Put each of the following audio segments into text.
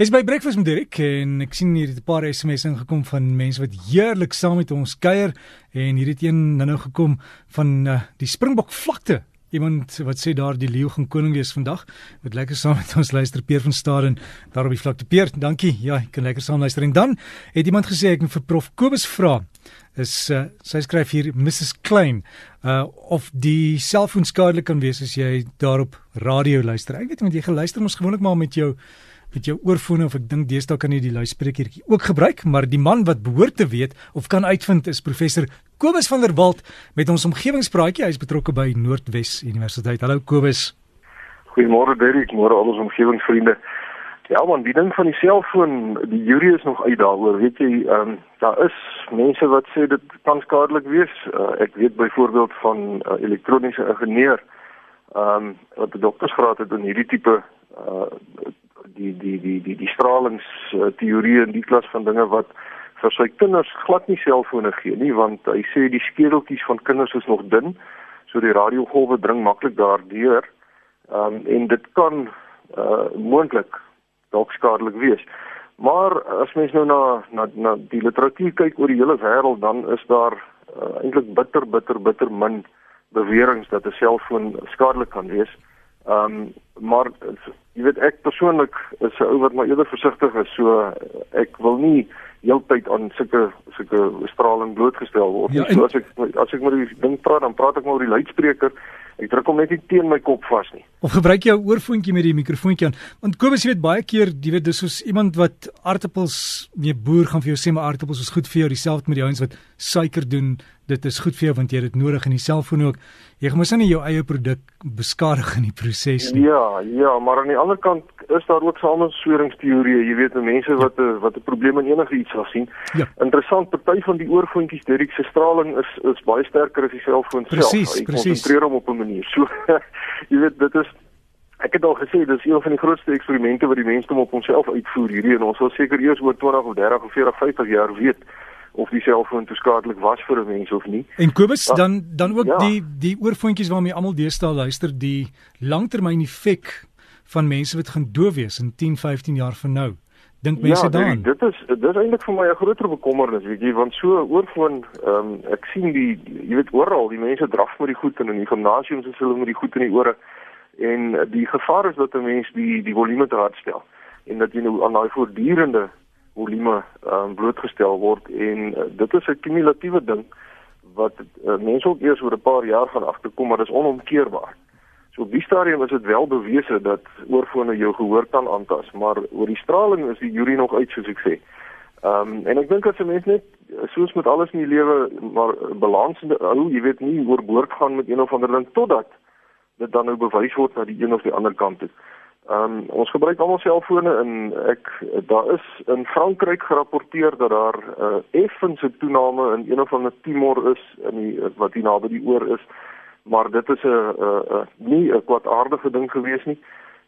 Is by breakfast met Dirk en ek sien hier 'n paar SMS'e ingekom van mense wat heerlik saam met ons kuier en hier het een nou gekom van uh, die Springbok vlakte. Iemand wat sê daar die leeu gaan koning wees vandag. Wat lekker saam met ons luister Peer van Staden daar op die vlakte. Peer, dankie. Ja, ek kan lekker saam luister. En dan het iemand gesê ek moet vir Prof Kobus vra. Is uh, sy skryf hier Mrs Klein uh of die selfoon skadelik kan wees as jy daarop radio luister. Ek weet nie want jy geluister ons gewoonlik maar met jou met jou oorfone of ek dink deesdae kan jy die luidsprekertjie ook gebruik, maar die man wat behoort te weet of kan uitvind is professor Kobus van der Walt met ons omgewingspraatjie. Hy is betrokke by Noordwes Universiteit. Hallo Kobus. Goeiemôre Derek, môre al ons omgewingsvriende. Ja man, die ding van die selfoon, die jury is nog uit daaroor. Weet jy, ehm um, daar is mense wat sê dit kan skadelik wees. Uh, ek weet byvoorbeeld van 'n uh, elektroniese ingenieur ehm um, wat 'n doktorsgraad het in hierdie tipe uh die die die die die stralings uh, teorieë in die klas van dinge wat vir sy kinders glad nie selfone gee nie want hy sê die skedeltjies van kinders is nog dun so die radiogolwe dring maklik daardeur. Um, en dit kan uh, moontlik dalk skadelik wees. Maar as mens nou na na na die literatuur kyk oor die hele wêreld dan is daar uh, eintlik bitter bitter bitter min beweringe dat 'n selfoon skadelik kan wees Ehm um, maar jy weet ek persoonlik is 'n ou wat maar eerder versigtig is, so ek wil nie heeltyd aan sulke sulke straling blootgestel word. Ja, so as ek as ek met die ding praat, dan praat ek maar oor die luidspreker. Ek druk hom net nie teen my kop vas nie. Of gebruik jy 'n oorfoontjie met die mikrofoontjie aan? Want Kobus weet baie keer, jy weet dis soos iemand wat aartappels, nee boer gaan vir jou sê maar aartappels is goed vir jou, dieselfde met die ouens wat suiker doen dit is goed vir jou want jy het dit nodig in die selfoon ook. Jy moet nie jou eie produk beskadig in die proses nie. Ja, ja, maar aan die ander kant is daar ook samensweringsteorieë. Jy weet, mense wat ja. wat 'n probleem in enige iets sal sien. Ja. Interessant, party van die oorfoontjies direk se straling is is baie sterker as die selfoon self. Jy konsentreer hom op 'n manier. So jy weet, dit is Ek het al gesê dis een van die grootste eksperimente wat die mensdom op onsself uitvoer hierdie en ons sal seker eers oor 20 of 30 of 40 of 50 jaar weet of die selfoon toeskadelik was vir 'n mens of nie. En Kobus ah, dan dan ook ja. die die oorfoontjies waarmee almal deesdae luister, die langtermyn effek van mense wat gaan doof wees in 10, 15 jaar van nou. Dink mense ja, daaraan? Dit is dit is eintlik vir my 'n groter bekommernis, weet jy, want so oorfoon, ehm um, ek sien die jy weet oral, die mense draf met die goed in die gimnasiums is hulle met die goed in die ore en die gevaar is dat 'n mens die die volume te hard stel en dat jy nou aan daai voortdurende volume um, blootgestel word en uh, dit is 'n kumulatiewe ding wat uh, mense ook eers oor 'n paar jaar gaan agterkom maar dit is onomkeerbaar. So op die stadium is dit wel bewese dat oorfone jou gehoor kan aantas, maar oor die straling is die jury nog uit soos ek sê. Ehm um, en ek dink as 'n mens net soos met alles in die lewe maar balans hou, jy weet nie oorboord gaan met een of ander ding totdat dit dan nou bewys word na die een of die ander kant toe. Ehm um, ons gebruik almal selfone en ek daar is in Frankryk gerapporteer dat daar 'n uh, eh, effense toename in een of ander tumor is in die wat hier naby die oor is. Maar dit is 'n uh, uh, uh, nie 'n kwaadaardige ding gewees nie.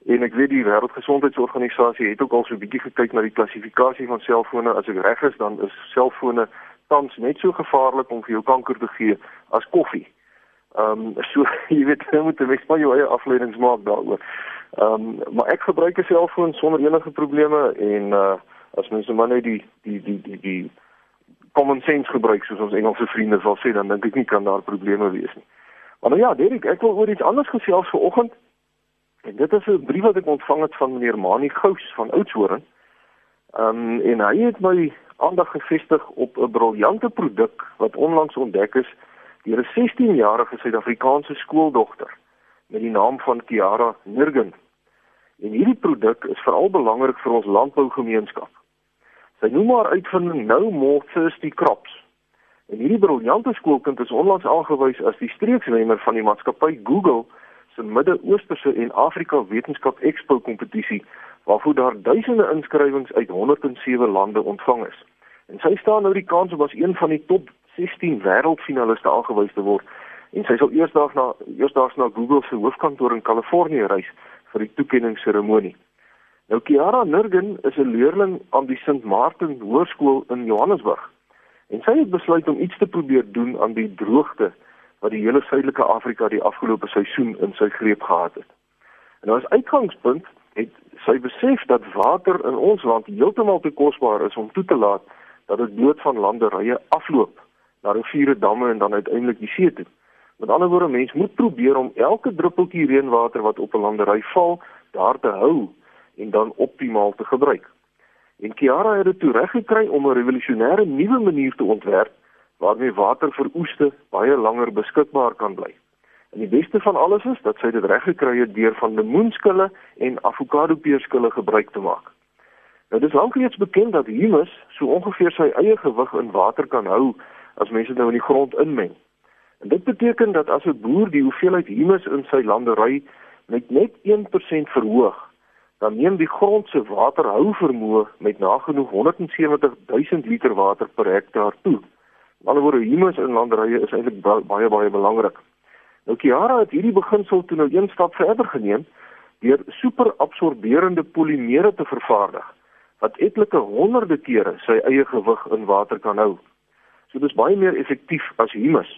En ek weet die Wêreldgesondheidsorganisasie het ook al so 'n bietjie gekyk na die klassifikasie van selfone. As ek reg is, dan is selfone tans net so gevaarlik om vir jou kanker te gee as koffie. Ehm um, so jy weet jy moet net vir jou eie afleidings maak daaroor. Ehm um, maar ek gebruik 'n selfoon sonder enige probleme en uh as mense maar net die die die die die common sense gebruik soos ons Engelse vriende sal sê dan dink ek nie kan daar probleme wees nie. Maar nou ja, Derek, ek wil oor iets anders gesels vanoggend. En dit is 'n brief wat ek ontvang het van meneer Mani Gous van Oudtshoorn. Ehm um, en hy het my aandag gefestig op 'n briljante produk wat onlangs ontdek is deur 'n 16-jarige Suid-Afrikaanse skooldogter met die naam van Kiara Nurgen. En hierdie produk is veral belangrik vir ons landbougemeenskap. Sy noem haar uitvinding nou Morphs die crops. En hierdie briljante skoolkind is onlangs aangewys as die streekswenner van die maatskappy Google se Midde-Oosterse en Afrika Wetenskap Expo kompetisie waarvoor daar duisende inskrywings uit 107 lande ontvang is. En sy staan nou die kans om as een van die top 16 wêreldfinaliste aangewys te word. En sy sal eersdaags na eersdaags na Google se hoofkantoor in Kalifornië reis vir die toekenningsseremonie. Nou Kiara Nurgen is 'n leerling aan die St. Martin Hoërskool in Johannesburg. En sy het besluit om iets te probeer doen aan die droogte wat die hele suidelike Afrika die afgelope seisoen in sy greep gehad het. En nou as uitgangspunt het sy besef dat water in ons land heeltemal te kosbaar is om toe te laat dat dit bloot van landerye afloop na riviere, damme en dan uiteindelik die see toe. Met ander woorde, mens moet probeer om elke druppeltjie reënwater wat op 'n landery val, daar te hou en dan optimaal te gebruik. En Kiara het dit toe reg gekry om 'n revolusionêre nuwe manier te ontwerp waarmee water vir oeste baie langer beskikbaar kan bly. En die beste van alles is dat sy dit reg gekry het deur van lemoenskille en avokado peerskille gebruik te maak. Nou dis lank reeds bekend dat humus so ongeveer sy eie gewig in water kan hou as mense nou in die grond inmeng. En dit beteken dat as 'n boer die hoeveelheid humus in sy landery met net 1% verhoog, dan neem die grond se waterhou vermoë met nagenoeg 170 000 liter water per hektaar toe. Aan die ander woorde, humus in landerye is eintlik baie baie belangrik. Nou Kiara het hierdie beginsel toe nou een stap verder geneem deur superabsorberende polimere te vervaardig wat etlike honderde kere sy eie gewig in water kan hou. So dis baie meer effektief as humus.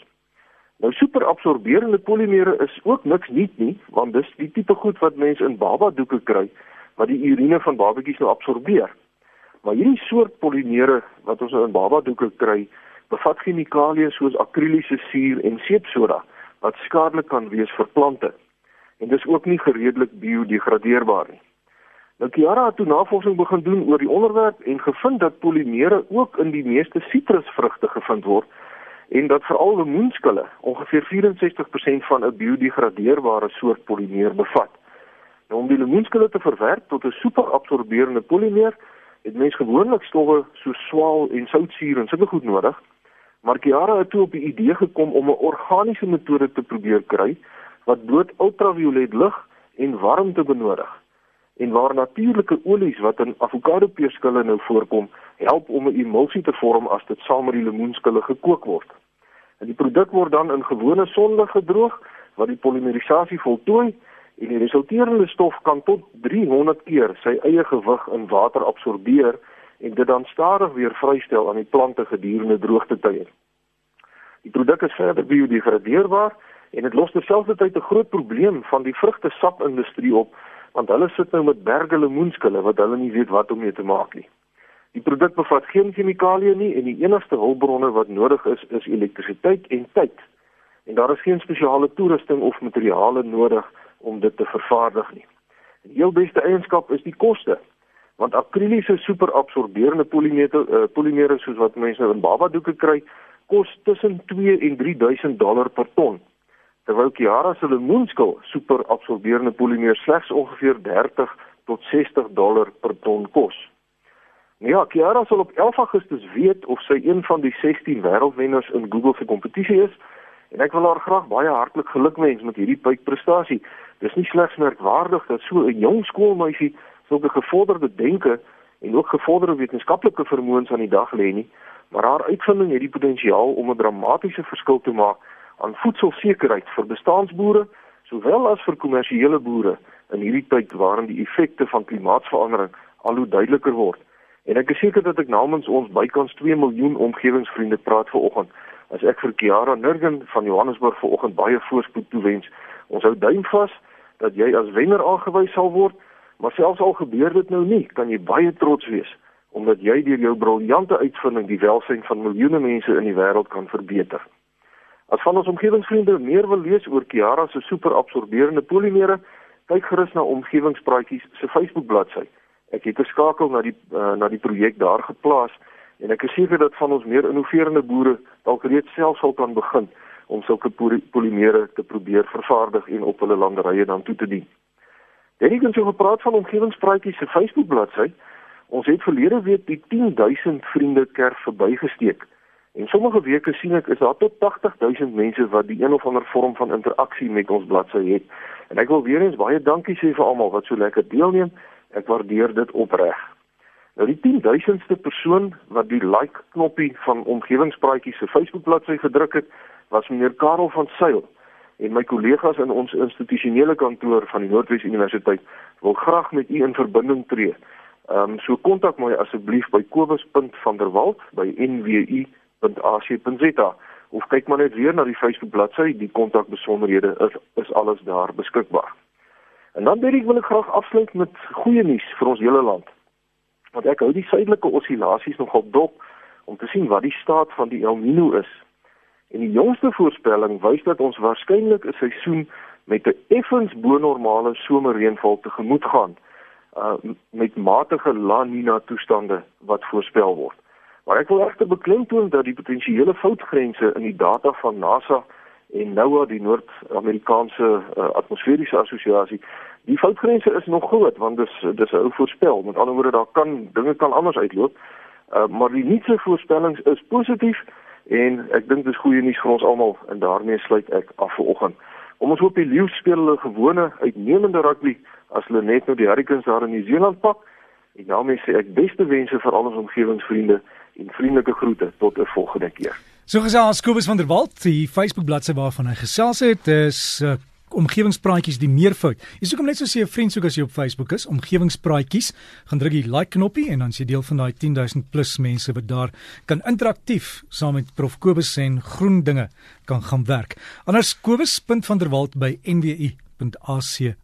Nou superabsorberende polimere is ook niks nuut nie, want dis die tipe goed wat mense in babadoeke kry wat die urine van babatjies nou absorbeer. Maar hierdie soort polimere wat ons nou in babadoeke kry, bevat chemikalieë soos akriliese suur en seepsoda wat skadelik kan wees vir plante. En dis ook nie gereedelik biodegradeerbaar nie. Nou Kiara het toe navorsing begin doen oor die onderwerp en gevind dat polimere ook in die meeste sitrusvrugte gevind word en dat veral lemoenskille ongeveer 64% van 'n biodegradeerbare soort polimeer bevat. Nou om die lemoenskille te verwerk tot 'n superabsorberende polimeer, het mens gewoonlik stowwe so swaal en soutsuur en sulke goed nodig. Maar Kiara het toe op die idee gekom om 'n organiese metode te probeer kry wat bloot ultraviolet lig en warmte benodig. En waar natuurlike olies wat in avokado peerskille nou voorkom, help om 'n emulsie te vorm as dit saam met die lemoenskille gekook word. En die produk word dan in gewone sonlig gedroog wat die polimerisasie voltooi en die resulterende stof kan tot 300 keer sy eie gewig in water absorbeer en dit dan stadig weer vrystel aan die plante gedurende droogtetye. Die produk is verder biodegradeerbaar en dit los terselfdertyd 'n groot probleem van die vrugtesapindustrie op want hulle sit nou met berge lemoenskille wat hulle nie weet wat om mee te maak nie. Die produk bevat geen chemikalieë nie en die enigste hulpbronne wat nodig is is elektrisiteit en tyd. En daar is geen spesiale toerusting of materiale nodig om dit te vervaardig nie. Die heel beste eienskap is die koste want akriliese superabsorberende polimere uh, polimere soos wat mense in babadoeke kry kos tussen 2 en 3000 dollar per ton terwyl Kiara se lemoenskil superabsorberende polimeer slegs ongeveer 30 tot 60 dollar per ton kos. Ja, Kiara sal op 11 Augustus weet of sy een van die 16 wêreldwenners in Google se kompetisie is en ek wil haar graag baie hartlik gelukwens met hierdie prestasie. Dis nie slegs merkwaardig dat so 'n jong skoolmeisie sulke gevorderde denke en ook gevorderde wetenskaplike vermoëns aan die dag lê nie, maar haar uitvinding het die potensiaal om 'n dramatiese verskil te maak aan voedselsekerheid vir bestaansboere sowel as vir kommersiële boere in hierdie tyd waarin die effekte van klimaatsverandering al hoe duideliker word. En ek is seker dat ek namens ons bykans 2 miljoen omgewingsvriende praat vanoggend as ek vir Kiara Nurgen van Johannesburg vanoggend baie voorspoed toewens. Ons hou duim vas dat jy as wenner aangewys sal word Maar selfs al gebeur dit nou nie, kan jy baie trots wees omdat jy deur jou briljante uitvinding die welsyn van miljoene mense in die wêreld kan verbeter. As van ons omgewingsvriende meer wil lees oor Kiara se superabsorberende polimere, kyk gerus na Omgewingspraatjies se Facebook bladsy. Ek het 'n skakel na die uh, na die projek daar geplaas en ek is seker dat van ons meer innoverende boere dalk reeds self sal kan begin om sulke polimere te probeer vervaardig en op hulle landerye dan toe te dien. Danny het so gepraat van omgewingspraatjies se Facebook bladsy. Ons het verlede week die 10000 vriende kerk verbygesteek. En sommige weke sien ek is daar tot 80000 mense wat die een of ander vorm van interaksie met ons bladsy het. En ek wil weer eens baie dankie sê vir almal wat so lekker deelneem. Ek waardeer dit opreg. Nou die 10000ste persoon wat die like knoppie van omgewingspraatjies se Facebook bladsy gedruk het, was meneer Karel van Sail en my kollegas in ons institusionele kantoor van die Noordwes Universiteit wil graag met u in verbinding tree. Ehm um, so kontak my asseblief by kobus.vanderwalt@nwu.ac.za of kyk maar net weer na die Facebook bladsy, die kontakbesonderhede is is alles daar beskikbaar. En dan Derek wil ek graag afsluit met goeie nuus vir ons hele land. Want ek hou die suidelike oscillasies nogal dop om te sien wat die staat van die El Niño is. En die jongste voorspelling wys dat ons waarskynlik 'n seisoen met 'n effens bo-normale somerreënval tegemoet gaan uh met matige La Nina toestande wat voorspel word. Maar ek wil egter beklemtoon dat die potensiële foutgrense in die data van NASA en NOAA die Noord-Amerikaanse uh, atmosferiese assosiasie die foutgrense is nog groot want dis dis 'n ou voorspel. Met ander woorde daar kan dinge kan anders uitloop. Uh, maar die nuutste voorspellings is positief en ek dink dis goeie nuus vir ons almal. En daarmee sluit ek af vanoggend om ons hoop die Lions speel hulle gewone uitnemende rugby as hulle net nou die Hurricanes daar in Nieu-Seeland pak. En daarmee sê ek beste wense vir al ons omgewingsvriende en vriendelike groete tot 'n volgende keer So gesels Kobus van der Walt, die Facebook bladsy waarvan hy gesels het, is uh, omgewingspraatjies die meervoud. Jy soek hom net so sê 'n vriend soek as jy op Facebook is, omgewingspraatjies, gaan druk die like knoppie en dan is jy deel van daai 10000 plus mense wat daar kan interaktief saam met Prof Kobus en groen dinge kan gaan werk. Anders kobus.vanderwalt by nwu.ac.za